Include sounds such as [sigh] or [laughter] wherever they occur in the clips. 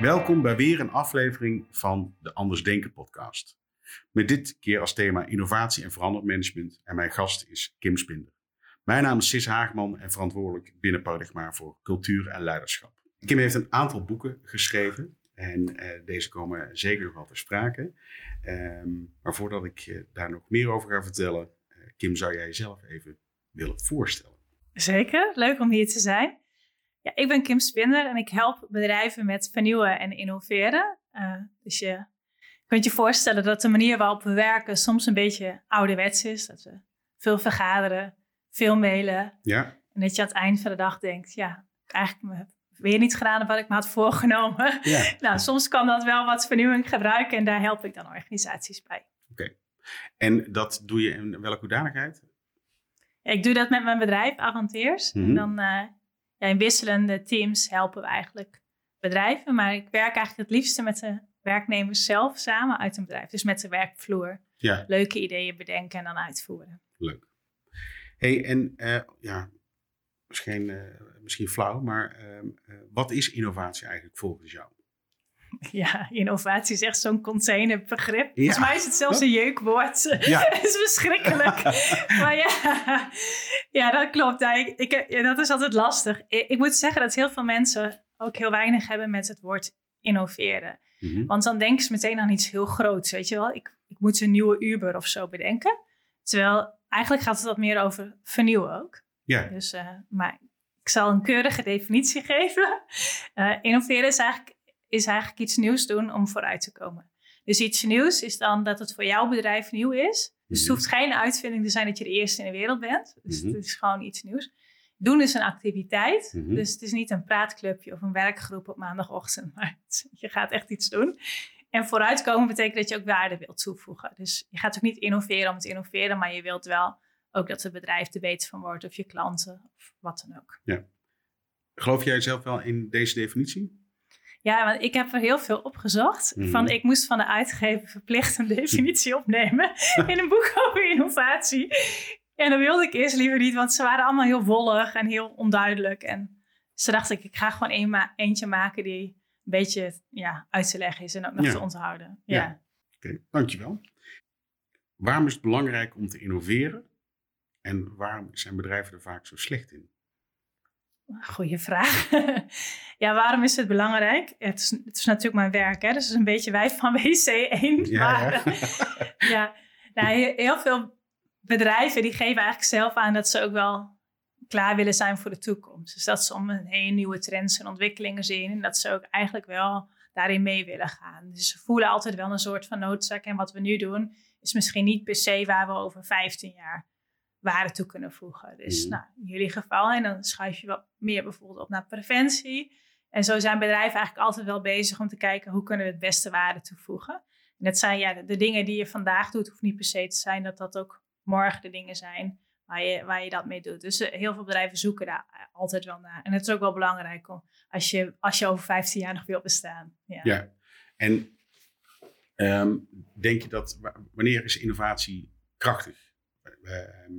Welkom bij weer een aflevering van de Anders Denken podcast. Met dit keer als thema innovatie en verandermanagement en mijn gast is Kim Spinder. Mijn naam is Sis Haagman en verantwoordelijk binnen Paradigma voor cultuur en leiderschap. Kim heeft een aantal boeken geschreven en uh, deze komen zeker nog wel te sprake. Um, maar voordat ik uh, daar nog meer over ga vertellen, uh, Kim, zou jij jezelf even willen voorstellen? Zeker, leuk om hier te zijn. Ja, ik ben Kim Spinder en ik help bedrijven met vernieuwen en innoveren. dus je kunt je voorstellen dat de manier waarop we werken soms een beetje ouderwets is. Dat we veel vergaderen, veel mailen. Ja. En dat je aan het eind van de dag denkt, ja, eigenlijk weer niet gedaan wat ik me had voorgenomen. Ja. [laughs] nou, soms kan dat wel wat vernieuwing gebruiken en daar help ik dan organisaties bij. Oké. En dat doe je in welke hoedanigheid? Ja, ik doe dat met mijn bedrijf, Avanteers. Mhm. En dan uh, ja, in wisselende teams helpen we eigenlijk bedrijven. Maar ik werk eigenlijk het liefste met de werknemers zelf samen uit een bedrijf. Dus met de werkvloer. Ja. Leuke ideeën bedenken en dan uitvoeren. Leuk. hey, en uh, ja, misschien, uh, misschien flauw, maar uh, wat is innovatie eigenlijk volgens jou? [laughs] Ja, innovatie is echt zo'n containerbegrip. Ja. Volgens mij is het zelfs een jeukwoord. [laughs] Ja. Het is verschrikkelijk. [laughs] maar ja, ja, dat klopt. Ja, ik, ik, ja, dat is altijd lastig. Ik, ik, moet zeggen dat heel veel mensen ook heel weinig hebben met het woord innoveren. Mm -hmm. Want dan denken ze meteen aan iets heel groots, weet je wel. Ik, ik moet een nieuwe Uber of zo bedenken. Terwijl eigenlijk gaat het wat meer over vernieuwen ook. Ja. Dus, uh, maar ik zal een keurige definitie [laughs] geven. Uh, innoveren is eigenlijk, is eigenlijk iets nieuws doen om vooruit te komen. Dus iets nieuws is dan dat het voor jouw bedrijf nieuw is. Dus het hoeft geen uitvinding te zijn dat je de eerste in de wereld bent. Dus Mhm. het is gewoon iets nieuws. Doen is een activiteit. Mhm. Dus het is niet een praatclubje of een werkgroep op maandagochtend. [laughs] Maar het- je gaat echt iets doen. En vooruitkomen betekent dat je ook waarde wilt toevoegen. Dus je gaat ook niet innoveren om het innoveren. Maar je wilt wel ook dat het bedrijf er beter van wordt. Of je klanten of wat dan ook. Geloof jij zelf wel in deze definitie? Ja, want ik heb er heel veel opgezocht. Mhm. Van, ik moest van de uitgever verplicht een definitie [laughs] opnemen in een boek over innovatie. En dat wilde ik eerst liever niet, want ze waren allemaal heel wollig en heel onduidelijk. En ze dacht ik, ik ga gewoon een ma- eentje maken die een beetje ja, uit te leggen is en ook nog Ja. te onthouden. Ja. Ja. Oké, dankjewel. Waarom is het belangrijk om te innoveren? En waarom zijn bedrijven er vaak zo slecht in? Goeie vraag. [laughs] ja, waarom is het belangrijk? Het, is, het is natuurlijk mijn werk, hè? dus het is een beetje wij van [laughs] WC1. Ja, maar, ja. [laughs] ja, nou, he- heel veel bedrijven die geven eigenlijk zelf aan dat ze ook wel klaar willen zijn voor de toekomst. Dus dat ze om een hele nieuwe trends en ontwikkelingen zien en dat ze ook eigenlijk wel daarin mee willen gaan. Dus ze voelen altijd wel een soort van noodzaak en wat we nu doen is misschien niet per se waar we over 15 jaar waarde toe kunnen voegen. Dus Mhm. nou, in jullie geval, en dan schuif je wat meer bijvoorbeeld op naar preventie. En zo zijn bedrijven eigenlijk altijd wel bezig om te kijken hoe kunnen we het beste waarde toevoegen. En dat zijn ja, de, de dingen die je vandaag doet, hoeft niet per se te zijn dat dat ook morgen de dingen zijn waar je, waar je dat mee doet. Dus eh, heel veel bedrijven zoeken daar eh, altijd wel naar. En het is ook wel belangrijk om, als, je, als je over 15 jaar nog wilt bestaan. Ja. Ja. En ehm, denk je dat, wa- wanneer is innovatie krachtig? Ehm,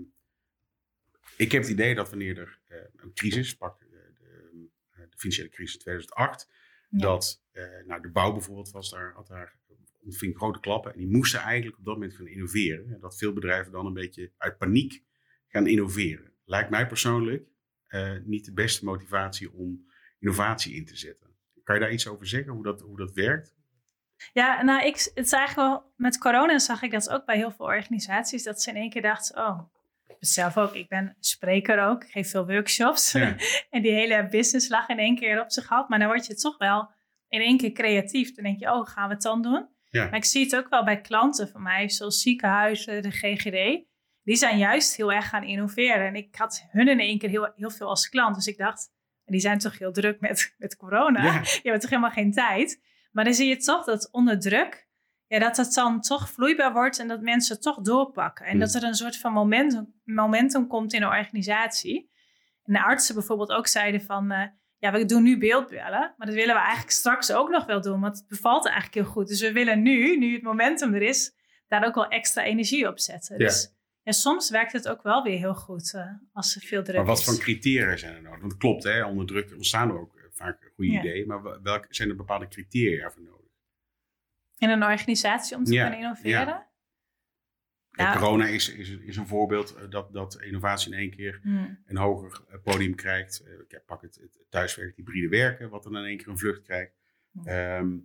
ik heb het idee dat wanneer er eh, een crisis, pak eh, de, de financiële crisis in 2008, Ja. dat eh, nou, de bouw bijvoorbeeld was daar, had daar, ontving grote klappen. En die moesten eigenlijk op dat moment gaan innoveren. En dat veel bedrijven dan een beetje uit paniek gaan innoveren. Lijkt mij persoonlijk eh, niet de beste motivatie om innovatie in te zetten. Kan je daar iets over zeggen, hoe dat, hoe dat werkt? Ja, nou, ik, het is eigenlijk wel, met corona zag ik dat ook bij heel veel organisaties, dat ze in één keer dachten, oh, zelf ook, ik ben spreker ook, ik geef veel workshops. Ja. [laughs] en die hele business lag in één keer op zich gehad, maar dan word je toch wel in één keer creatief. Dan denk je, oh, gaan we het dan doen? Ja. Maar ik zie het ook wel bij klanten van mij, zoals ziekenhuizen, de GGD. Die zijn juist heel erg gaan innoveren. En ik had hun in één keer heel, heel veel als klant. Dus ik dacht, die zijn toch heel druk met, met corona. Ja. [laughs] Je hebt toch helemaal geen tijd. Maar dan zie je toch dat onder druk, ja, dat het dan toch vloeibaar wordt en dat mensen toch doorpakken. En Hmm. dat er een soort van momentum, momentum komt in de organisatie. En de artsen bijvoorbeeld ook zeiden van, eh, ja, we doen nu beeldbellen, maar dat willen we eigenlijk straks ook nog wel doen, want het bevalt eigenlijk heel goed. Dus we willen nu, nu het momentum er is, daar ook wel extra energie op zetten. Ja. Dus ja, soms werkt het ook wel weer heel goed eh, als er veel druk Maar wat is. voor criteria zijn er nodig? Want het klopt, hè, onder druk ontstaan er ook vaak goede Ja. ideeën. Maar wel- welke zijn er bepaalde criteria voor nodig? In een organisatie om te Ja, kunnen innoveren. Kijk, Ja. corona is, is, is een voorbeeld eh, dat, dat innovatie in één keer Hmm. een hoger eh, podium krijgt. Eh, ik pak het, het thuiswerk, hybride werken, wat dan in één keer een vlucht krijgt. Ja. Ehm,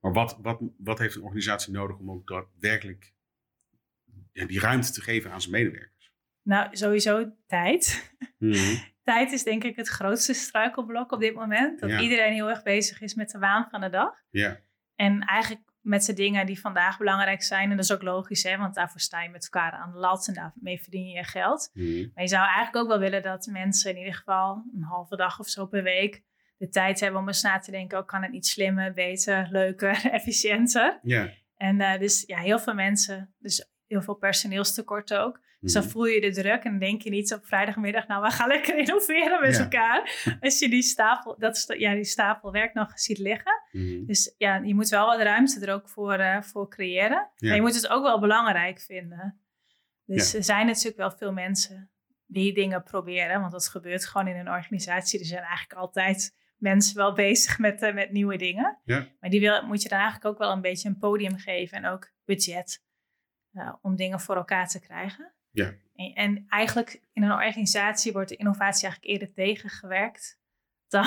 maar wat, wat, wat heeft een organisatie nodig om ook daadwerkelijk ja, die ruimte te geven aan zijn medewerkers? Nou, sowieso tijd. Mhm. [laughs] Tijd is denk ik het grootste struikelblok op dit moment. Dat Ja. iedereen heel erg bezig is met de waan van de dag. Ja, En eigenlijk met de dingen die vandaag belangrijk zijn. En dat is ook logisch, hè, want daarvoor sta je met elkaar aan de lat en daarmee verdien je je geld. Mhm. Maar je zou eigenlijk ook wel willen dat mensen in ieder geval een halve dag of zo per week de tijd hebben om eens na te denken: oh, kan het niet slimmer, beter, leuker, [laughs] efficiënter? ja. En eh, dus ja, heel veel mensen, dus heel veel personeelstekorten ook. Dus dan Mhm. voel je de druk en denk je niet op vrijdagmiddag, nou, we gaan lekker [laughs] innoveren met Ja. elkaar. Als je die stapel, dat, ja, die stapel werk nog ziet liggen. Mhm. Dus ja, je moet wel wat ruimte er ook voor, eh, voor creëren. Ja. Maar je moet het ook wel belangrijk vinden. Dus er zijn natuurlijk wel veel mensen die dingen proberen, want dat gebeurt gewoon in een organisatie. Er zijn eigenlijk altijd mensen wel [laughs] bezig met, eh, met nieuwe dingen. Ja. Maar die wil, moet je dan eigenlijk ook wel een beetje een podium geven en ook budget eh, om dingen voor elkaar te krijgen. Ja. En, en eigenlijk in een organisatie wordt de innovatie eigenlijk eerder tegengewerkt [laughs] dan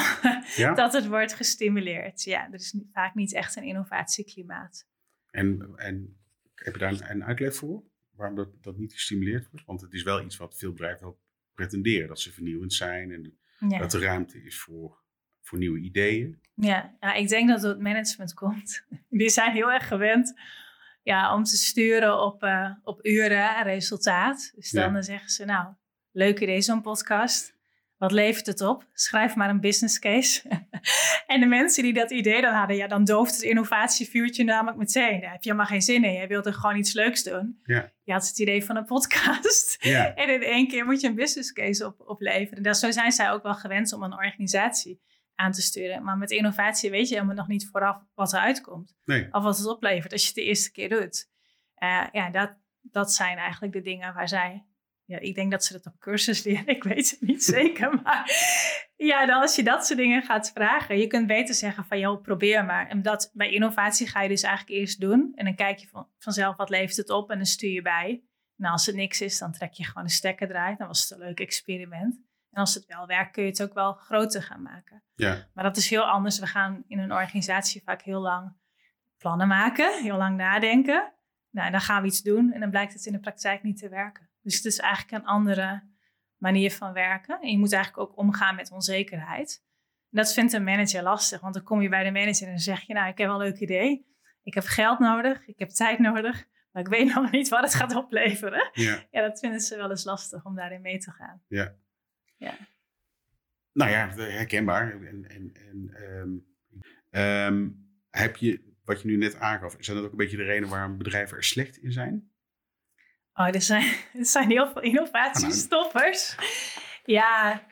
Ja? dat het wordt gestimuleerd. Ja, er is vaak niet echt een innovatieklimaat. En, en heb je daar een, uitleg voor? Waarom dat, dat niet gestimuleerd wordt? Want het is wel iets wat veel bedrijven wel pretenderen. Dat ze vernieuwend zijn en Ja. dat er ruimte is voor, voor nieuwe ideeën. Ja, ja, ik denk dat het management komt. [laughs] Die zijn heel erg gewend ja, om te sturen op, eh, op uren en resultaat. Dus dan Ja. eh, zeggen ze, nou, leuk idee zo'n podcast. Wat levert het op? Schrijf maar een business case. [laughs] en de mensen die dat idee dan hadden, ja, dan dooft het innovatievuurtje namelijk meteen. Daar heb je helemaal geen zin in. Je wilt er gewoon iets leuks doen. Ja. Je had het idee van een podcast. Ja, [laughs] En in één keer moet je een business case op, opleveren. Dat, zo zijn zij ook wel gewend om een organisatie aan te sturen. Maar met innovatie weet je helemaal nog niet vooraf wat eruit komt. nee. Of wat het oplevert als je het de eerste keer doet. Eh, ja, dat, dat zijn eigenlijk de dingen waar zij... Ja, ik denk dat ze dat op cursus [laughs] leren. Ik weet het niet zeker. [laughs] Maar ja, dan als je dat soort dingen gaat vragen. Je kunt beter zeggen van, joh, probeer maar. En dat, bij innovatie ga je dus eigenlijk eerst doen. En dan kijk je van, vanzelf wat levert het op. En dan stuur je bij. En als het niks is, dan trek je gewoon de stekker eruit. Dan was het een leuk experiment. En als het wel werkt, kun je het ook wel groter gaan maken. Ja, Maar dat is heel anders. We gaan in een organisatie vaak heel lang plannen maken, heel lang nadenken. Nou, en dan gaan we iets doen en dan blijkt het in de praktijk niet te werken. Dus het is eigenlijk een andere manier van werken. En je moet eigenlijk ook omgaan met onzekerheid. En dat vindt een manager lastig, want dan kom je bij de manager en dan zeg je, nou, ik heb wel een leuk idee. Ik heb geld nodig, ik heb tijd nodig, maar ik weet [laughs] nog niet wat het gaat opleveren. ja. Ja, dat vinden ze wel eens lastig om daarin mee te gaan. Nou ja, herkenbaar. En, en, en, ehm, ehm, heb je, wat je nu net aangaf, zijn dat ook een beetje de reden waarom bedrijven er slecht in zijn? Oh, er zijn, [laughs] er zijn heel veel innovatiestoppers. Ja,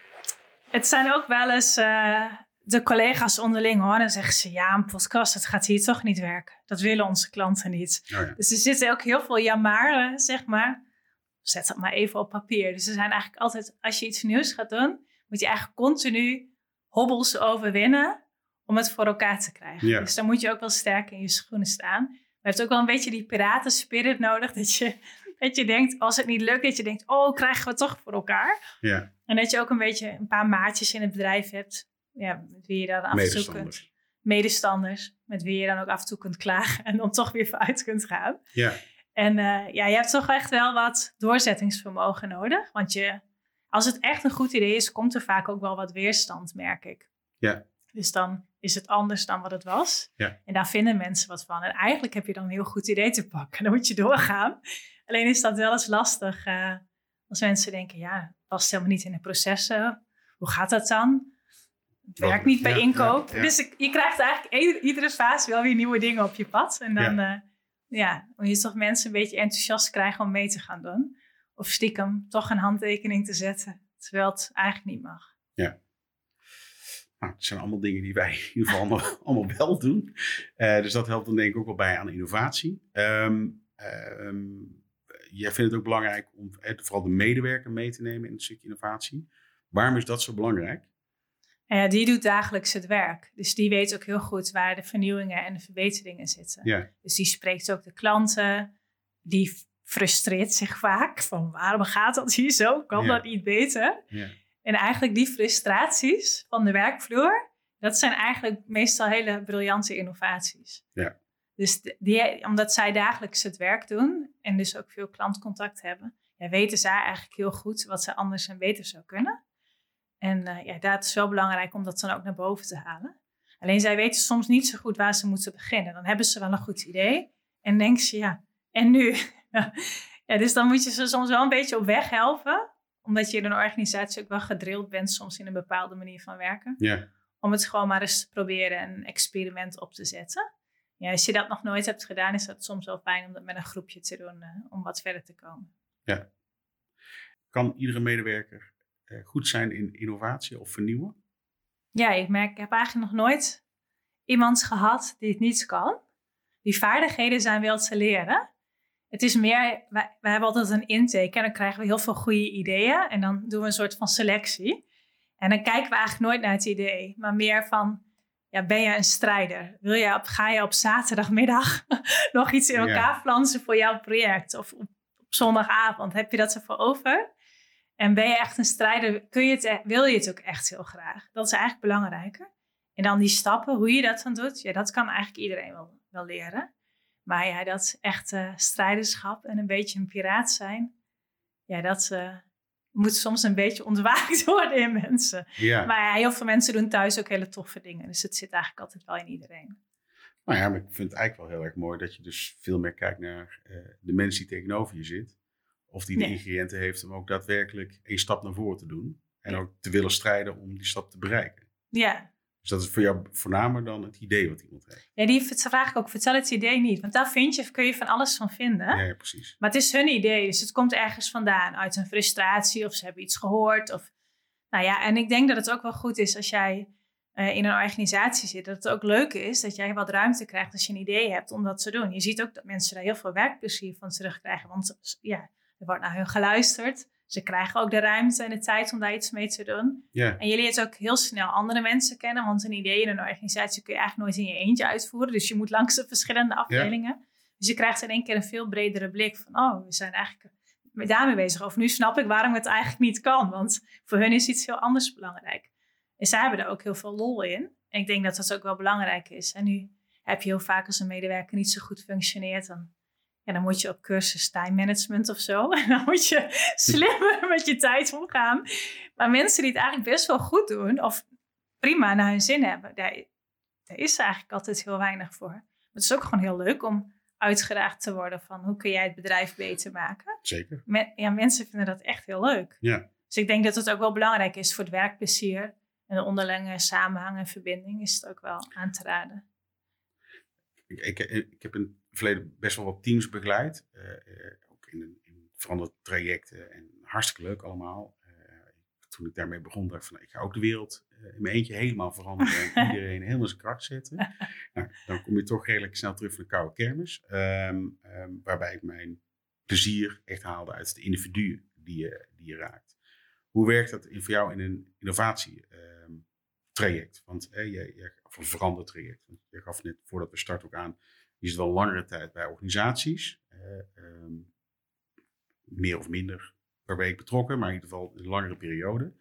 het zijn ook wel eens eh, de collega's onderling hoor. Dan zeggen ze, ja, een podcast, dat gaat hier toch niet werken. Dat willen onze klanten niet. Oh ja. Dus er zitten ook heel veel jamaren, zeg maar. Zet dat maar even op papier. Dus er zijn eigenlijk altijd, als je iets nieuws gaat doen, moet je eigenlijk continu hobbels overwinnen om het voor elkaar te krijgen. Ja. Dus dan moet je ook wel sterk in je schoenen staan. Maar je hebt ook wel een beetje die piratenspirit nodig. [laughs] Dat je, dat je denkt, als het niet lukt, dat je denkt, oh, krijgen we het toch voor elkaar. ja. En dat je ook een beetje een paar maatjes in het bedrijf hebt. Ja, met wie je dan af en toe kunt. Medestanders. Medestanders. Met wie je dan ook af en toe kunt klagen. En dan toch weer vooruit kunt gaan. Ja, En eh, ja, je hebt toch echt wel wat doorzettingsvermogen nodig. Want je, als het echt een goed idee is, komt er vaak ook wel wat weerstand, merk ik. Ja. Dus dan is het anders dan wat het was. Ja. En daar vinden mensen wat van. En eigenlijk heb je dan een heel goed idee te pakken. Dan moet je doorgaan. Alleen is dat wel eens lastig eh, als mensen denken, ja, past helemaal niet in de processen. Hoe gaat dat dan? Het werkt niet bij ja, inkoop. ja, ja. Dus je krijgt eigenlijk ieder- iedere fase wel weer nieuwe dingen op je pad. En dan ja. ja, moet je toch mensen een beetje enthousiast krijgen om mee te gaan doen. Of stiekem toch een handtekening te zetten, terwijl het eigenlijk niet mag. Nou, het zijn allemaal dingen die wij in ieder geval allemaal, [laughs] allemaal wel doen. Eh, dus dat helpt dan denk ik ook wel bij aan innovatie. Ehm, jij vindt het ook belangrijk om eh, vooral de medewerker mee te nemen in het stukje innovatie. Waarom is dat zo belangrijk? Ja, die doet dagelijks het werk. Dus die weet ook heel goed waar de vernieuwingen en de verbeteringen zitten. Ja. Dus die spreekt ook de klanten. Die frustreert zich vaak van waarom gaat dat hier zo? Kan Ja. dat niet beter? Ja. En eigenlijk die frustraties van de werkvloer, dat zijn eigenlijk meestal hele briljante innovaties. Ja. Dus die, omdat zij dagelijks het werk doen en dus ook veel klantcontact hebben, ja, weten zij eigenlijk heel goed wat ze anders en beter zou kunnen. En eh, ja, dat is wel belangrijk om dat dan ook naar boven te halen. Alleen zij weten soms niet zo goed waar ze moeten beginnen. Dan hebben ze wel een goed idee en denken ze, ja, en nu? [laughs] ja, dus dan moet je ze soms wel een beetje op weg helpen omdat je in een organisatie ook wel gedrild bent soms in een bepaalde manier van werken. Ja. Om het gewoon maar eens te proberen een experiment op te zetten. Ja, als je dat nog nooit hebt gedaan, is dat soms wel fijn om dat met een groepje te doen eh, om wat verder te komen. Kan iedere medewerker eh, goed zijn in innovatie of vernieuwen? Ja, ik merk, ik heb eigenlijk nog nooit iemand gehad die het niet kan. Die vaardigheden zijn wel te leren. Het is meer, wij, wij hebben altijd een intake en dan krijgen we heel veel goede ideeën. En dan doen we een soort van selectie. En dan kijken we eigenlijk nooit naar het idee, maar meer van, ja, ben je een strijder? Wil je op, ga je op zaterdagmiddag [laughs] nog iets in Ja. elkaar flansen voor jouw project? Of op, op zondagavond, heb je dat ervoor over? En ben je echt een strijder? Kun je het, e- wil je het ook echt heel graag? Dat is eigenlijk belangrijker. En dan die stappen, hoe je dat dan doet, ja, dat kan eigenlijk iedereen wel, wel leren. Maar ja, dat echte strijderschap en een beetje een piraat zijn, ja, dat eh, moet soms een beetje ontwaakt [laughs] worden in mensen. Ja. Maar ja, heel veel mensen doen thuis ook hele toffe dingen. Dus het zit eigenlijk altijd wel in iedereen. Nou ja, maar ik vind het eigenlijk wel heel erg mooi dat je dus veel meer kijkt naar eh, de mensen die tegenover je zit. Of die de ingrediënten heeft om ook daadwerkelijk één stap naar voren te doen. En ook te willen strijden om die stap te bereiken. Ja, Dus dat is voor jou voornamer dan het idee wat iemand heeft. ja die vraag ik ook, vertel het idee niet. Want daar vind je, kun je van alles van vinden. Ja, ja, precies. Maar het is hun idee, dus het komt ergens vandaan. Uit een frustratie of ze hebben iets gehoord. Of, nou ja, en ik denk dat het ook wel goed is als jij eh, in een organisatie zit. Dat het ook leuk is dat jij wat ruimte krijgt als je een idee hebt om dat te doen. Je ziet ook dat mensen daar heel veel werkplezier van terugkrijgen. Want ja, er wordt naar hun geluisterd. Ze krijgen ook de ruimte en de tijd om daar iets mee te doen. Ja, En je leert ook heel snel andere mensen kennen. Want een idee in een organisatie kun je eigenlijk nooit in je eentje uitvoeren. Dus je moet langs de verschillende afdelingen. Dus je krijgt in één keer een veel bredere blik van... oh, we zijn eigenlijk daarmee bezig. Of nu snap ik waarom het eigenlijk niet kan. Want voor hun is iets heel anders belangrijk. En zij hebben er ook heel veel lol in. En ik denk dat dat ook wel belangrijk is. En nu heb je heel vaak als een medewerker niet zo goed functioneert... dan, ja, dan moet je op cursus time management of zo. [laughs] En dan moet je slimmer met je tijd omgaan. Maar mensen die het eigenlijk best wel goed doen... of prima naar hun zin hebben... daar, daar is eigenlijk altijd heel weinig voor. Maar het is ook gewoon heel leuk om uitgedaagd te worden van hoe kun jij het bedrijf beter maken. zeker. Men- ja, mensen vinden dat echt heel leuk. Ja. Dus ik denk dat het ook wel belangrijk is voor het werkplezier en de onderlinge samenhang en verbinding is het ook wel aan te raden. Ik, ik, ik heb het verleden best wel wat teams begeleid. eh, eh, ook in, in veranderde trajecten. En hartstikke leuk allemaal. Eh, toen ik daarmee begon, dacht ik van ik ga ook de wereld in mijn eentje helemaal veranderen. En [laughs] iedereen helemaal zijn kracht zetten. nou, dan kom je toch redelijk snel terug van de koude kermis. Ehm, ehm, waarbij ik mijn plezier echt haalde uit de individuen die je, die je raakt. Hoe werkt dat in, voor jou in een innovatietraject? Want eh, je, je, of een veranderd traject. Want je gaf net voordat we starten ook aan, je zit wel langere tijd bij organisaties. eh, ehm, meer of minder per week betrokken, maar in ieder geval een langere periode.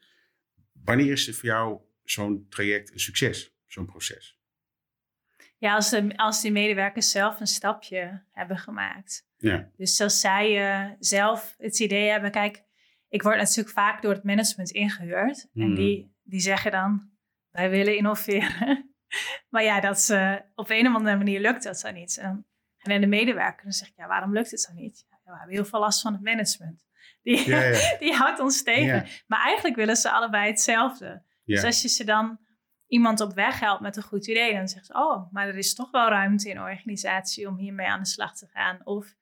Wanneer is het voor jou zo'n traject een succes, zo'n proces? Ja, als, de, als die medewerkers zelf een stapje hebben gemaakt. Ja, Dus als zij eh, zelf het idee hebben, kijk, ik word natuurlijk vaak door het management ingehuurd. En Mhm. die, die zeggen dan, wij willen innoveren. [laughs] maar ja, dat is, op een of andere manier lukt dat dan niet. En, en dan de medewerker, dan zeg ik, ja, waarom lukt het dan niet? Ja, we hebben heel veel last van het management. Die, ja, ja. [laughs] die houdt ons tegen. Maar eigenlijk willen ze allebei hetzelfde. Dus als je ze dan iemand op weg helpt met een goed idee, dan zegt ze, oh, maar er is toch wel ruimte in de organisatie om hiermee aan de slag te gaan. Of,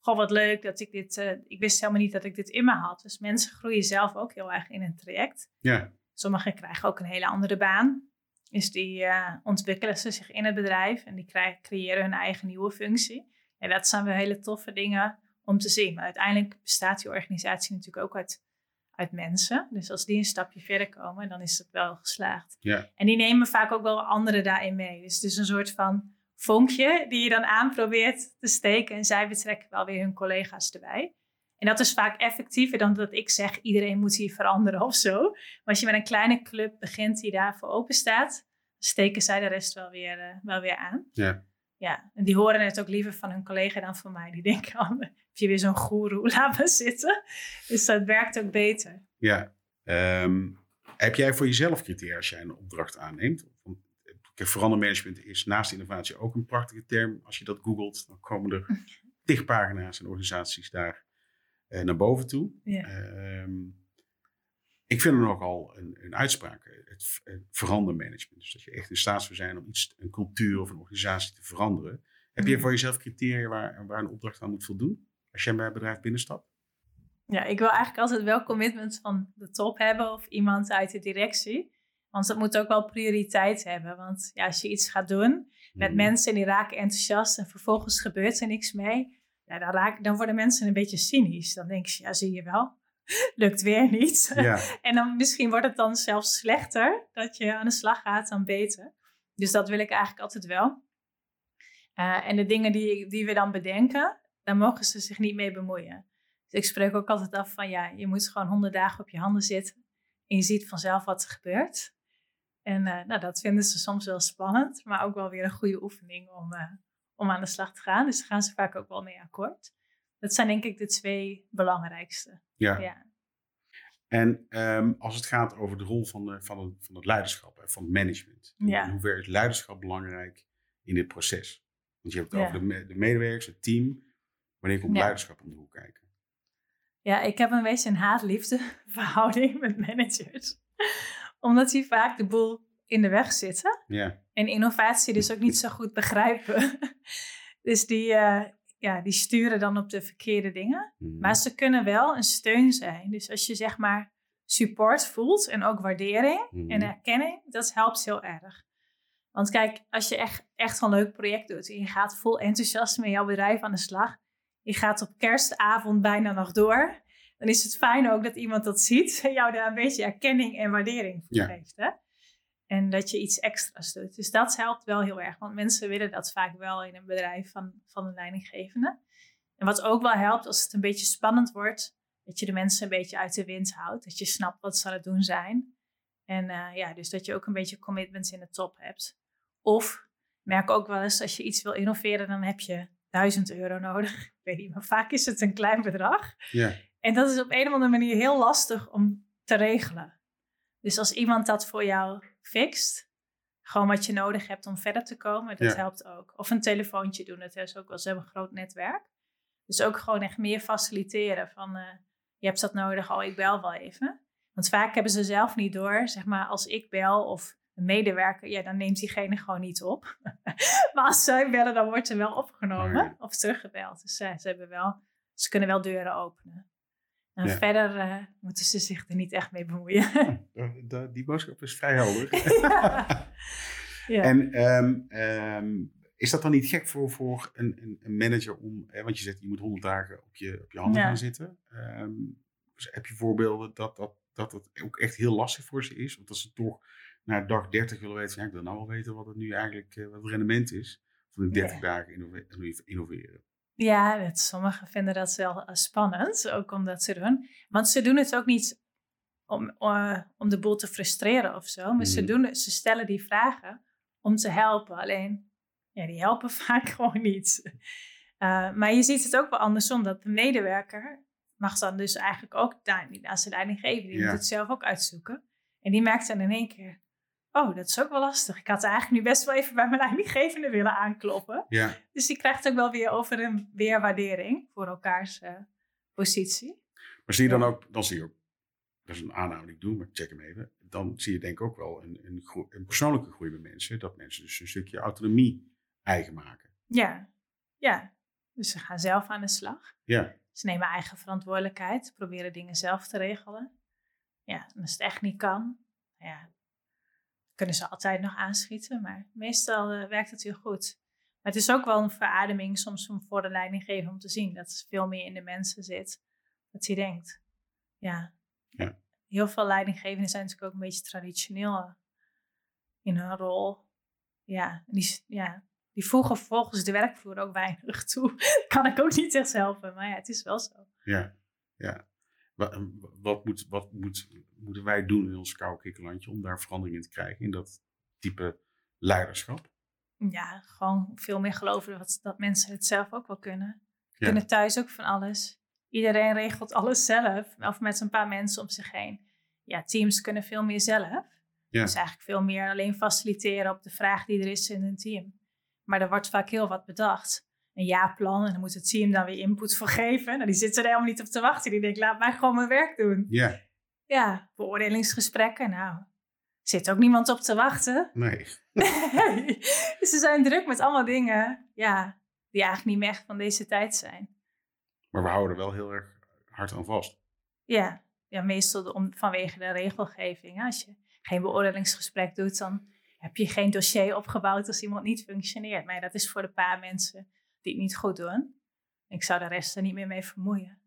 goh, wat leuk dat ik dit, eh, ik wist helemaal niet dat ik dit in me had. Dus mensen groeien zelf ook heel erg in een traject. ja. Sommigen krijgen ook een hele andere baan. Dus die eh, ontwikkelen ze zich in het bedrijf en die krijgen, creëren hun eigen nieuwe functie. En dat zijn wel hele toffe dingen om te zien. Maar uiteindelijk bestaat die organisatie natuurlijk ook uit, uit mensen. Dus als die een stapje verder komen, dan is het wel geslaagd. Ja. En die nemen vaak ook wel anderen daarin mee. Dus het is een soort van vonkje die je dan aan probeert te steken. En zij betrekken wel weer hun collega's erbij. En dat is vaak effectiever dan dat ik zeg, iedereen moet hier veranderen of zo. Maar als je met een kleine club begint die daarvoor open staat, steken zij de rest wel weer, uh, wel weer aan. Ja. Ja, en die horen het ook liever van hun collega dan van mij. Die denken, oh, heb je weer zo'n goeroe, [laughs] laat me zitten. Dus dat werkt ook beter. Ja. Um, heb jij voor jezelf criteria als jij een opdracht aanneemt? Want verandermanagement is naast innovatie ook een prachtige term. Als je dat googelt, dan komen er [laughs] tig pagina's en organisaties daar naar boven toe. Um, ik vind er nogal een, een uitspraak, het, het verandermanagement. Dus dat je echt in staat zou zijn om iets, een cultuur of een organisatie te veranderen. Heb je voor jezelf criteria waar, waar een opdracht aan moet voldoen? Als jij bij een bedrijf binnenstapt? Ja, ik wil eigenlijk altijd wel commitment van de top hebben of iemand uit de directie. Want dat moet ook wel prioriteit hebben. Want ja, als je iets gaat doen met Mhm. mensen en die raken enthousiast en vervolgens gebeurt er niks mee, ja, dan, raak, dan worden mensen een beetje cynisch. Dan denk je, ja, zie je wel, [laughs] lukt weer niet. Ja, [laughs] En dan misschien wordt het dan zelfs slechter dat je aan de slag gaat dan beter. Dus dat wil ik eigenlijk altijd wel. Eh, en de dingen die, die we dan bedenken, daar mogen ze zich niet mee bemoeien. Dus ik spreek ook altijd af van ja, je moet gewoon honderd dagen op je handen zitten. En je ziet vanzelf wat er gebeurt. En eh, nou, dat vinden ze soms wel spannend, maar ook wel weer een goede oefening om, eh, om aan de slag te gaan. Dus daar gaan ze vaak ook wel mee akkoord. Dat zijn denk ik de twee belangrijkste. ja. Ja. En ehm, als het gaat over de rol van, de, van, het, van het leiderschap, hè, van het management. In Ja. hoeverre is leiderschap belangrijk in dit proces? Want je hebt het Ja. over de, de medewerkers, het team. Wanneer komt leiderschap om de hoek kijken? Ja, ik heb een beetje een haat-liefde [laughs] verhouding met managers. Omdat die vaak de boel in de weg zitten. Ja, En innovatie dus ook niet zo goed begrijpen. [laughs] Dus die, eh, ja, die sturen dan op de verkeerde dingen. Mhm. Maar ze kunnen wel een steun zijn. Dus als je zeg maar support voelt en ook waardering Mhm. en erkenning, dat helpt heel erg. Want kijk, als je echt, echt een leuk project doet en je gaat vol enthousiasme in jouw bedrijf aan de slag, je gaat op kerstavond bijna nog door, dan is het fijn ook dat iemand dat ziet en jou daar een beetje erkenning en waardering voor Ja. geeft. Hè? En dat je iets extra's doet. Dus dat helpt wel heel erg, want mensen willen dat vaak wel in een bedrijf van, van een leidinggevende. En wat ook wel helpt als het een beetje spannend wordt, dat je de mensen een beetje uit de wind houdt. Dat je snapt wat ze aan het doen zijn. En eh, ja, dus dat je ook een beetje commitment in de top hebt. Of merk ook wel eens als je iets wil innoveren, dan heb je 1000 euro nodig. [laughs] Ik weet niet, maar vaak is het een klein bedrag. ja, En dat is op een of andere manier heel lastig om te regelen. Dus als iemand dat voor jou fixt, gewoon wat je nodig hebt om verder te komen, dat Ja. helpt ook. Of een telefoontje doen, dat is ook wel. Ze hebben een groot netwerk. Dus ook gewoon echt meer faciliteren van, eh, je hebt dat nodig, oh ik bel wel even. Want vaak hebben ze zelf niet door, zeg maar als ik bel of een medewerker, ja dan neemt diegene gewoon niet op. [laughs] maar als zij bellen, dan wordt er wel opgenomen Oh of teruggebeld. Dus eh, ze, hebben wel, ze kunnen wel deuren openen. En Ja. verder eh, moeten ze zich er niet echt mee bemoeien. [laughs] Da- da- die boodschap is vrij helder. [laughs] ja. En ehm, ehm, is dat dan niet gek voor, voor een, een, een manager om, want je zegt je moet 100 dagen op je, op je handen Ja. gaan zitten. Ehm, dus heb je voorbeelden dat, dat, dat het ook echt heel lastig voor ze is? Want dat ze toch na dag 30 willen weten, ja, ik wil nou wel weten wat het nu eigenlijk, eh, wat het rendement is van de 30 Ja. dagen innove- innoveren. Ja, dat, sommigen vinden dat wel eh, spannend, ook om dat te doen. Want ze doen het ook niet om, eh, om de boel te frustreren of zo. Maar ze, Mhm. doen ze stellen die vragen om te helpen. Alleen, ja, die helpen [laughs] vaak gewoon niet. Eh, maar je ziet het ook wel andersom, dat de medewerker mag dan dus eigenlijk ook daar niet aan zijn leiding geven. Die Ja. moet het zelf ook uitzoeken. En die merkt dan in één keer, oh, dat is ook wel lastig. Ik had eigenlijk nu best wel even bij mijn leidinggevende willen aankloppen. Ja, Dus die krijgt ook wel weer over en weer waardering voor elkaars eh, positie. maar zie je dan ook, dan zie je ook, dat is een aanname die ik doe, maar check hem even. Dan zie je denk ik ook wel een, een, een persoonlijke groei bij mensen. Dat mensen dus een stukje autonomie eigen maken. Ja, ja. Dus ze gaan zelf aan de slag. Ja, Ze nemen eigen verantwoordelijkheid, proberen dingen zelf te regelen. Ja, en als het echt niet kan, ja, kunnen ze altijd nog aanschieten. Maar meestal eh, werkt het heel goed. Maar het is ook wel een verademing soms om voor de leidinggever om te zien dat het veel meer in de mensen zit. Dat hij denkt, ja. Ja. Heel veel leidinggevenden zijn natuurlijk ook een beetje traditioneel eh, in hun rol. Ja, die, ja, die voegen volgens de werkvloer ook weinig [laughs] toe. kan ik ook niet echt helpen, maar ja, het is wel zo. Ja, ja. Wat, wat, moet, wat moet, moeten wij doen in ons koude kikkerlandje om daar verandering in te krijgen in dat type leiderschap? Ja, gewoon veel meer geloven dat, dat mensen het zelf ook wel kunnen. Ja. Kunnen thuis ook van alles. Iedereen regelt alles zelf, of met een paar mensen om zich heen. Ja, teams kunnen veel meer zelf. Ja. Dus eigenlijk veel meer alleen faciliteren op de vraag die er is in een team. Maar er wordt vaak heel wat bedacht. Een jaarplan en dan moet het team dan weer input voor geven. Nou, die zitten er helemaal niet op te wachten. Die denken, laat mij gewoon mijn werk doen. Ja, Ja, beoordelingsgesprekken, nou, zit ook niemand op te wachten. nee. [laughs] dus ze zijn druk met allemaal dingen, ja, die eigenlijk niet meer echt van deze tijd zijn. Maar we houden er wel heel erg hard aan vast. Ja, ja meestal om, vanwege de regelgeving. Als je geen beoordelingsgesprek doet, dan heb je geen dossier opgebouwd als iemand niet functioneert. Maar ja, dat is voor de paar mensen die het niet goed doen. Ik zou de rest er niet meer mee vermoeien.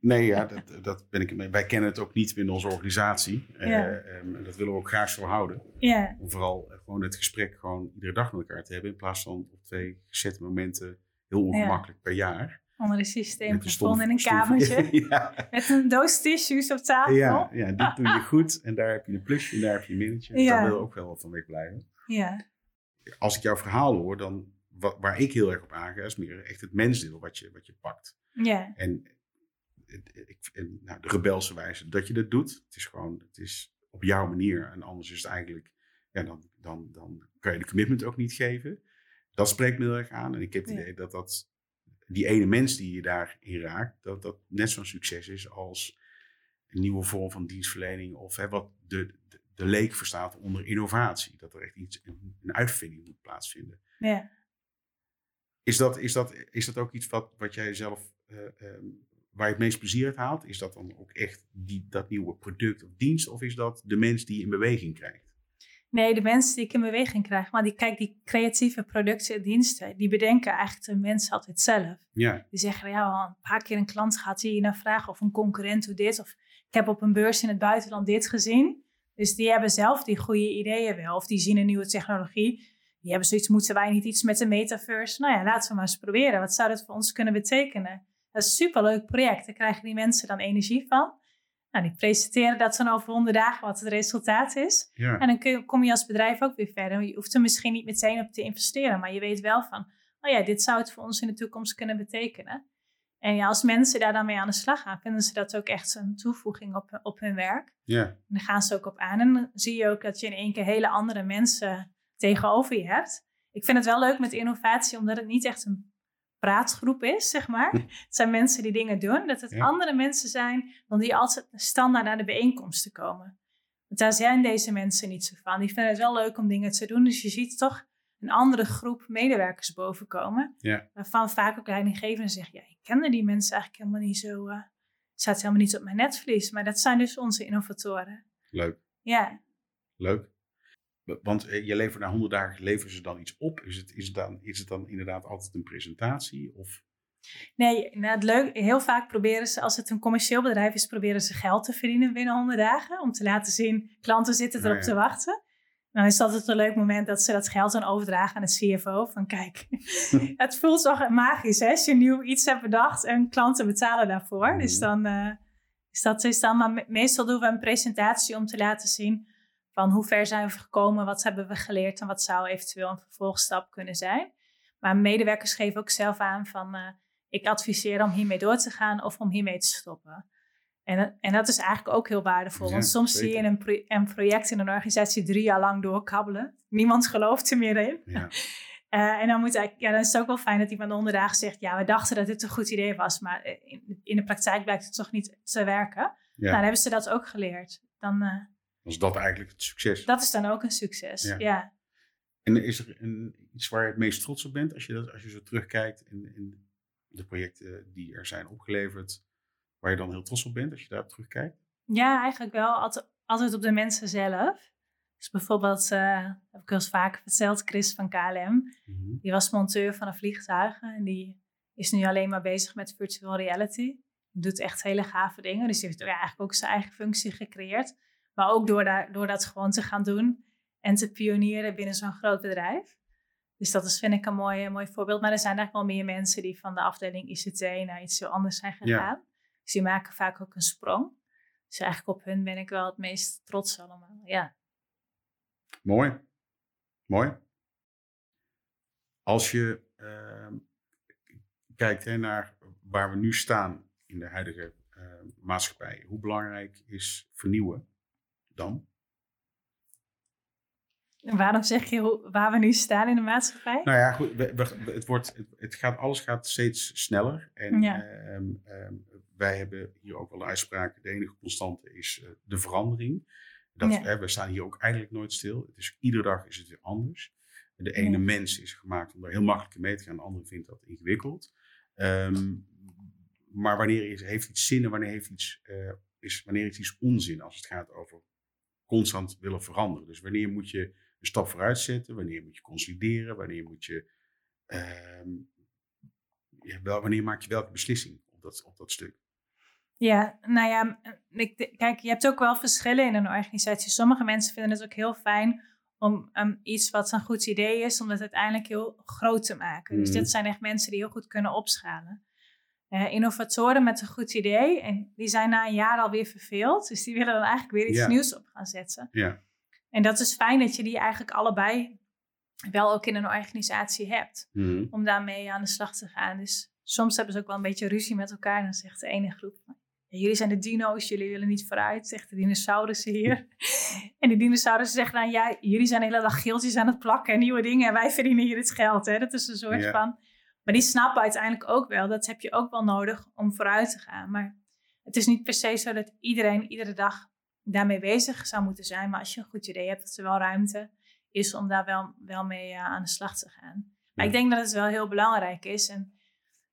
Nee, ja, [laughs] dat, dat ben ik mee. Wij kennen het ook niet binnen onze organisatie. Eh, Ja. ehm, en dat willen we ook graag zo houden. Ja, Om vooral eh, gewoon het gesprek gewoon iedere dag met elkaar te hebben. In plaats van op twee gezette momenten heel ongemakkelijk per jaar. onder een systeem gevonden in een kamertje. [laughs] ja, Met een doos tissues op tafel. ja, ja, dit doe je [laughs] goed. En daar heb je een plusje en daar heb je een minnetje. Daar willen we ook wel van wegblijven. ja. Als ik jouw verhaal hoor, dan wa- waar ik heel erg op aanga, is meer echt het mensdeel wat je, wat je pakt. ja. En, ik, en nou, de rebelse wijze dat je dat doet. Het is gewoon, het is op jouw manier. En anders is het eigenlijk, ja, dan, dan, dan kan je de commitment ook niet geven. Dat spreekt me heel erg aan. En ik heb het Ja. idee dat, dat die ene mens die je daarin raakt, dat dat net zo'n succes is als een nieuwe vorm van dienstverlening. Of hè, wat de, de, de leek verstaat onder innovatie. Dat er echt iets, een, een uitvinding moet plaatsvinden. ja. Is dat, is dat, is dat ook iets wat, wat jij zelf, eh, ehm, waar je het meest plezier uit haalt? Is dat dan ook echt die, dat nieuwe product of dienst? Of is dat de mens die je in beweging krijgt? Nee, de mensen die ik in beweging krijg. Maar die, kijk, die creatieve producten en diensten, die bedenken eigenlijk de mensen altijd zelf. Ja, Die zeggen, ja, al een paar keer een klant die hier naar vragen of een concurrent doet dit. Of ik heb op een beurs in het buitenland dit gezien. Dus die hebben zelf die goede ideeën wel. Of die zien een nieuwe technologie. Die hebben zoiets, moeten wij niet iets met de metaverse? Nou ja, laten we maar eens proberen. Wat zou dat voor ons kunnen betekenen? Dat is een superleuk project. Daar krijgen die mensen dan energie van. Nou, die presenteren dat dan over honderd dagen wat het resultaat is. ja, En dan kun je, kom je als bedrijf ook weer verder. Je hoeft er misschien niet meteen op te investeren, maar je weet wel van, oh ja, dit zou het voor ons in de toekomst kunnen betekenen. En ja, als mensen daar dan mee aan de slag gaan, vinden ze dat ook echt een toevoeging op, op hun werk. ja, En daar gaan ze ook op aan. En dan zie je ook dat je in één keer hele andere mensen tegenover je hebt. Ik vind het wel leuk met innovatie, omdat het niet echt een praatgroep is, zeg maar. Het zijn mensen die dingen doen. Dat het Ja. andere mensen zijn dan die altijd standaard naar de bijeenkomsten komen. Want daar zijn deze mensen niet zo van. Die vinden het wel leuk om dingen te doen. Dus je ziet toch een andere groep medewerkers bovenkomen. Ja. Waarvan vaak ook leidinggevenden zeggen, ja, ik kende die mensen eigenlijk helemaal niet zo... eh staat helemaal niet op mijn netvlies. Maar dat zijn dus onze innovatoren. leuk, Ja, leuk. Want eh, je levert na 100 dagen, leveren ze dan iets op? Is het, is, het dan, is het dan inderdaad altijd een presentatie? Of, nee, nou, het leuk, heel vaak proberen ze, als het een commercieel bedrijf is, proberen ze geld te verdienen binnen 100 dagen. Om te laten zien, klanten zitten erop Ja, ja. te wachten. Dan is dat het een leuk moment dat ze dat geld dan overdragen aan de CFO. Van kijk, [laughs] het voelt toch magisch hè, als je nieuw iets hebt bedacht en klanten betalen daarvoor. Dus dan eh, is dat is dan, maar me- meestal doen we een presentatie om te laten zien van hoe ver zijn we gekomen, wat hebben we geleerd en wat zou eventueel een vervolgstap kunnen zijn. Maar medewerkers geven ook zelf aan van eh, ik adviseer om hiermee door te gaan of om hiermee te stoppen. En, en dat is eigenlijk ook heel waardevol. Ja, want soms zie je een, pro- een project in een organisatie drie jaar lang doorkabbelen. Niemand gelooft er meer in. ja, [laughs] Eh, en dan, moet eigenlijk, ja, dan is het ook wel fijn dat iemand onderdaag zegt... ja, we dachten dat dit een goed idee was... maar eh, in, in de praktijk blijkt het toch niet te werken. Nou, dan hebben ze dat ook geleerd. Dan, Is dat eigenlijk het succes. dat is dan ook een succes. Ja. Ja. En is er een, iets waar je het meest trots op bent als je, dat, als je zo terugkijkt in, in de projecten die er zijn opgeleverd, waar je dan heel trots op bent als je daarop terugkijkt? Ja, eigenlijk wel. Altijd, altijd op de mensen zelf. Dus bijvoorbeeld, uh, heb ik wel eens vaker verteld, Chris van KLM. Mhm. Die was monteur van een vliegtuig en die is nu alleen maar bezig met virtual reality. Doet echt hele gave dingen. Dus die heeft eigenlijk ook zijn eigen functie gecreëerd. Maar ook door, daar, door dat gewoon te gaan doen en te pionieren binnen zo'n groot bedrijf. Dus dat is, vind ik een mooi, mooi voorbeeld. Maar er zijn eigenlijk wel meer mensen die van de afdeling ICT naar iets heel anders zijn gegaan. Dus die maken vaak ook een sprong. Dus eigenlijk op hun ben ik wel het meest trots allemaal. Ja. Mooi. Mooi. Als je uh, kijkt hè, naar waar we nu staan in de huidige uh, maatschappij, hoe belangrijk is vernieuwen dan? En waarom zeg je hoe, waar we nu staan in de maatschappij? Nou ja, goed, we, we, het, wordt, het, het, gaat, alles gaat steeds sneller. En Ja. ehm, ehm, wij hebben hier ook wel de uitspraak, de enige constante is eh, de verandering. Dat, Ja. hè, we staan hier ook eigenlijk nooit stil. Het is, iedere dag is het weer anders. De ene Ja. mens is gemaakt om daar heel makkelijk mee te gaan, de andere vindt dat ingewikkeld. Ehm, maar wanneer is, heeft iets zin en wanneer heeft iets, eh, is, wanneer is iets onzin als het gaat over constant willen veranderen. Dus wanneer moet je een stap vooruit zetten, wanneer moet je consolideren, wanneer moet je, ehm, wel, wanneer maak je welke beslissing op dat, op dat stuk. Ja, nou ja, ik, kijk, je hebt ook wel verschillen in een organisatie. Sommige mensen vinden het ook heel fijn om um, iets wat een goed idee is, om het uiteindelijk heel groot te maken. Dus dit zijn echt mensen die heel goed kunnen opschalen. Eh, innovatoren met een goed idee, en die zijn na een jaar alweer verveeld. Dus die willen dan eigenlijk weer iets nieuws op gaan zetten. Ja, En dat is fijn dat je die eigenlijk allebei wel ook in een organisatie hebt. Mhm. Om daarmee aan de slag te gaan. Dus soms hebben ze ook wel een beetje ruzie met elkaar. En dan zegt de ene groep, "Ja, jullie zijn de dino's, jullie willen niet vooruit. Zegt de dinosaurussen hier. [laughs] en die dinosaurussen zeggen dan, ja, jullie zijn de hele dag geeltjes aan het plakken en nieuwe dingen. En wij verdienen hier het geld. Hè? Dat is een soort van... Maar die snappen uiteindelijk ook wel, dat heb je ook wel nodig om vooruit te gaan. Maar het is niet per se zo dat iedereen iedere dag daarmee bezig zou moeten zijn. Maar als je een goed idee hebt, dat er wel ruimte is om daar wel, wel mee eh, aan de slag te gaan. Maar ik denk dat het wel heel belangrijk is. En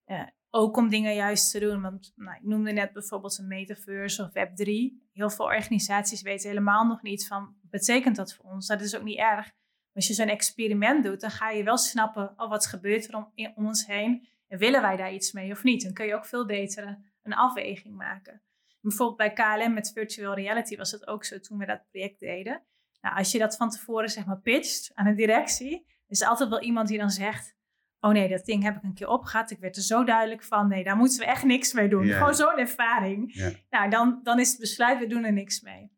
eh, ook om dingen juist te doen. Want nou, ik noemde net bijvoorbeeld een metaverse of Web3. Heel veel organisaties weten helemaal nog niet van, wat betekent dat voor ons? Dat is ook niet erg. Als je zo'n experiment doet, dan ga je wel snappen, oh, wat gebeurt er om, in- om ons heen? En willen wij daar iets mee of niet? Dan kun je ook veel beter een- een afweging maken. Bijvoorbeeld bij KLM met virtual reality was het ook zo toen we dat project deden. Nou, als je dat van tevoren zeg maar pitcht aan de directie, is er altijd wel iemand die dan zegt: Oh nee, dat ding heb ik een keer opgehad. Ik werd er zo duidelijk van. Nee, daar moeten we echt niks mee doen. Gewoon zo'n ervaring. Nou, dan, dan is het besluit: we doen er niks mee.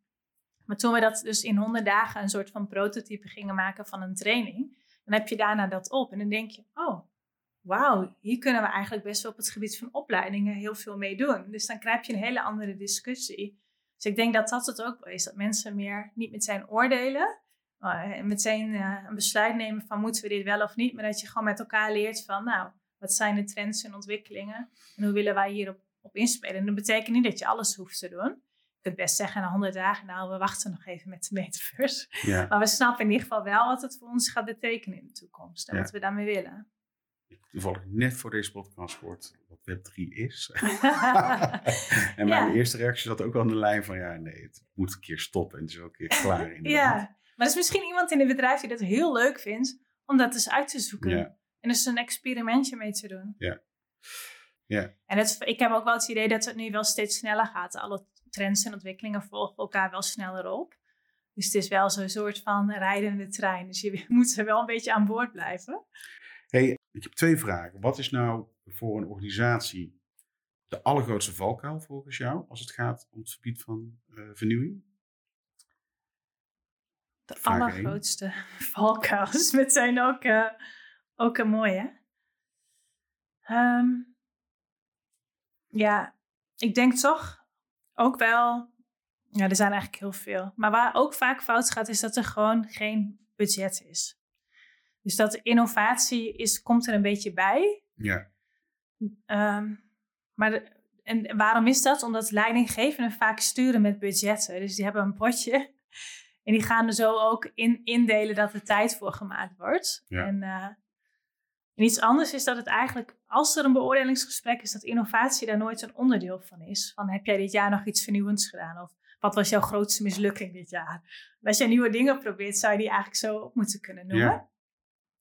Maar toen we dat dus in 100 dagen een soort van prototype gingen maken van een training, dan heb je daarna dat op. En dan denk je: Oh, wauw, hier kunnen we eigenlijk best wel op het gebied van opleidingen heel veel mee doen. Dus dan krijg je een hele andere discussie. Dus ik denk dat dat het ook wel is. Dat mensen meer niet meteen oordelen. eh, En meteen eh, een besluit nemen van moeten we dit wel of niet. Maar dat je gewoon met elkaar leert van nou, wat zijn de trends en ontwikkelingen. En hoe willen wij hierop op inspelen. En dat betekent niet dat je alles hoeft te doen. Kunt best zeggen na 100 dagen, nou we wachten nog even met de metaverse. ja. Maar we snappen in ieder geval wel wat het voor ons gaat betekenen in de toekomst. En Ja. wat we daarmee willen. Toevallig net voor deze podcast gehoord wat Web3 is. [laughs] en mijn Ja. eerste reactie zat ook wel aan de lijn van, ja nee, het moet een keer stoppen. En het is ook een keer klaar [laughs] ja, maar er is misschien iemand in het bedrijf die dat heel leuk vindt om dat eens uit te zoeken. En dus een experimentje mee te doen. Ja. Ja. En het, ik heb ook wel het idee dat het nu wel steeds sneller gaat. Alle trends en ontwikkelingen volgen elkaar wel sneller op. Dus het is wel zo'n soort van rijdende trein. Dus je [laughs] moet er wel een beetje aan boord blijven. Hey, ik heb twee vragen. Wat is nou voor een organisatie de allergrootste valkuil volgens jou als het gaat om het gebied van eh, vernieuwing? De Vraag één. allergrootste [laughs] valkuil is meteen ook, eh, ook een mooie. Ehm, ja, ik denk toch ook wel... Ja, er zijn eigenlijk heel veel. Maar waar ook vaak fout gaat, is dat er gewoon geen budget is. Dus dat innovatie is, komt er een beetje bij. Ja, Ehm, maar de- en waarom is dat? Omdat leidinggevenden vaak sturen met budgetten. Dus die hebben een potje. En die gaan er zo ook in, indelen dat er tijd voor gemaakt wordt. Ja. En, eh, en iets anders is dat het eigenlijk, als er een beoordelingsgesprek is, dat innovatie daar nooit een onderdeel van is. Van heb jij dit jaar nog iets vernieuwends gedaan? Of wat was jouw grootste mislukking dit jaar? Als je nieuwe dingen probeert, zou je die eigenlijk zo op moeten kunnen noemen. Ja.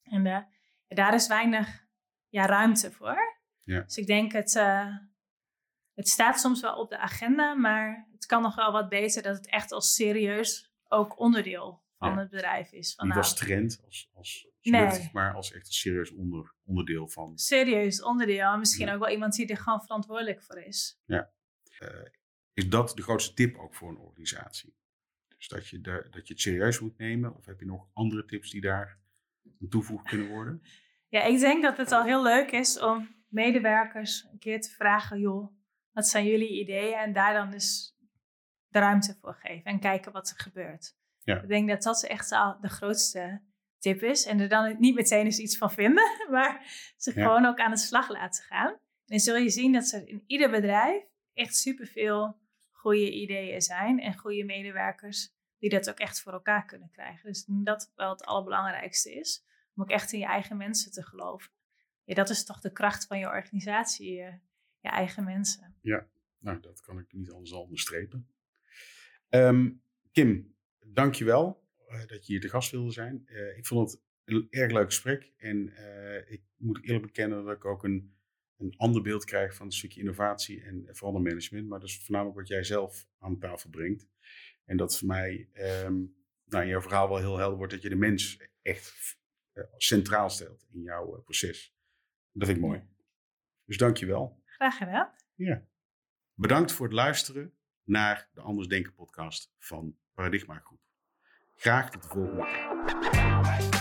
En eh, daar is weinig ja, ruimte voor. Ja. Dus ik denk het, eh, het staat soms wel op de agenda, maar het kan nog wel wat beter dat het echt als serieus ook onderdeel van Ja. het bedrijf is. Van, Niet nou, als trend, als, als Nee. maar als echt een serieus onder, onderdeel van. serieus onderdeel. En misschien Ja. ook wel iemand die er gewoon verantwoordelijk voor is. Is dat de grootste tip ook voor een organisatie? Dus dat je, dat je het serieus moet nemen? Of heb je nog andere tips die daar aan toegevoegd kunnen worden? [laughs] Ja, ik denk dat het al heel leuk is om medewerkers een keer te vragen, joh, wat zijn jullie ideeën? En daar dan dus de ruimte voor geven en kijken wat er gebeurt. Ja. Ik denk dat dat echt al de grootste tip is. En er dan niet meteen eens iets van vinden, [laughs] maar ze Ja. gewoon ook aan de slag laten gaan. En zul je zien dat er in ieder bedrijf echt superveel goede ideeën zijn en goede medewerkers die dat ook echt voor elkaar kunnen krijgen. Dus dat wel het allerbelangrijkste is. Om ook echt in je eigen mensen te geloven. Ja, dat is toch de kracht van je organisatie, je, je eigen mensen. Nou, dat kan ik niet anders dan onderstrepen. Ehm Kim, dankjewel eh dat je hier te gast wilde zijn. Eh, ik vond het een erg leuk gesprek. En eh, ik moet eerlijk bekennen dat ik ook een, een ander beeld krijg van het stukje innovatie en verandermanagement. Maar dat is voornamelijk wat jij zelf aan tafel brengt. En dat voor mij ehm, nou, in jouw verhaal wel heel helder wordt dat je de mens echt centraal stelt in jouw proces. Dat vind ik mooi. Dus dankjewel. Graag gedaan. Bedankt voor het luisteren naar de Anders Denken podcast van Paradigma Groep. Graag tot de volgende keer.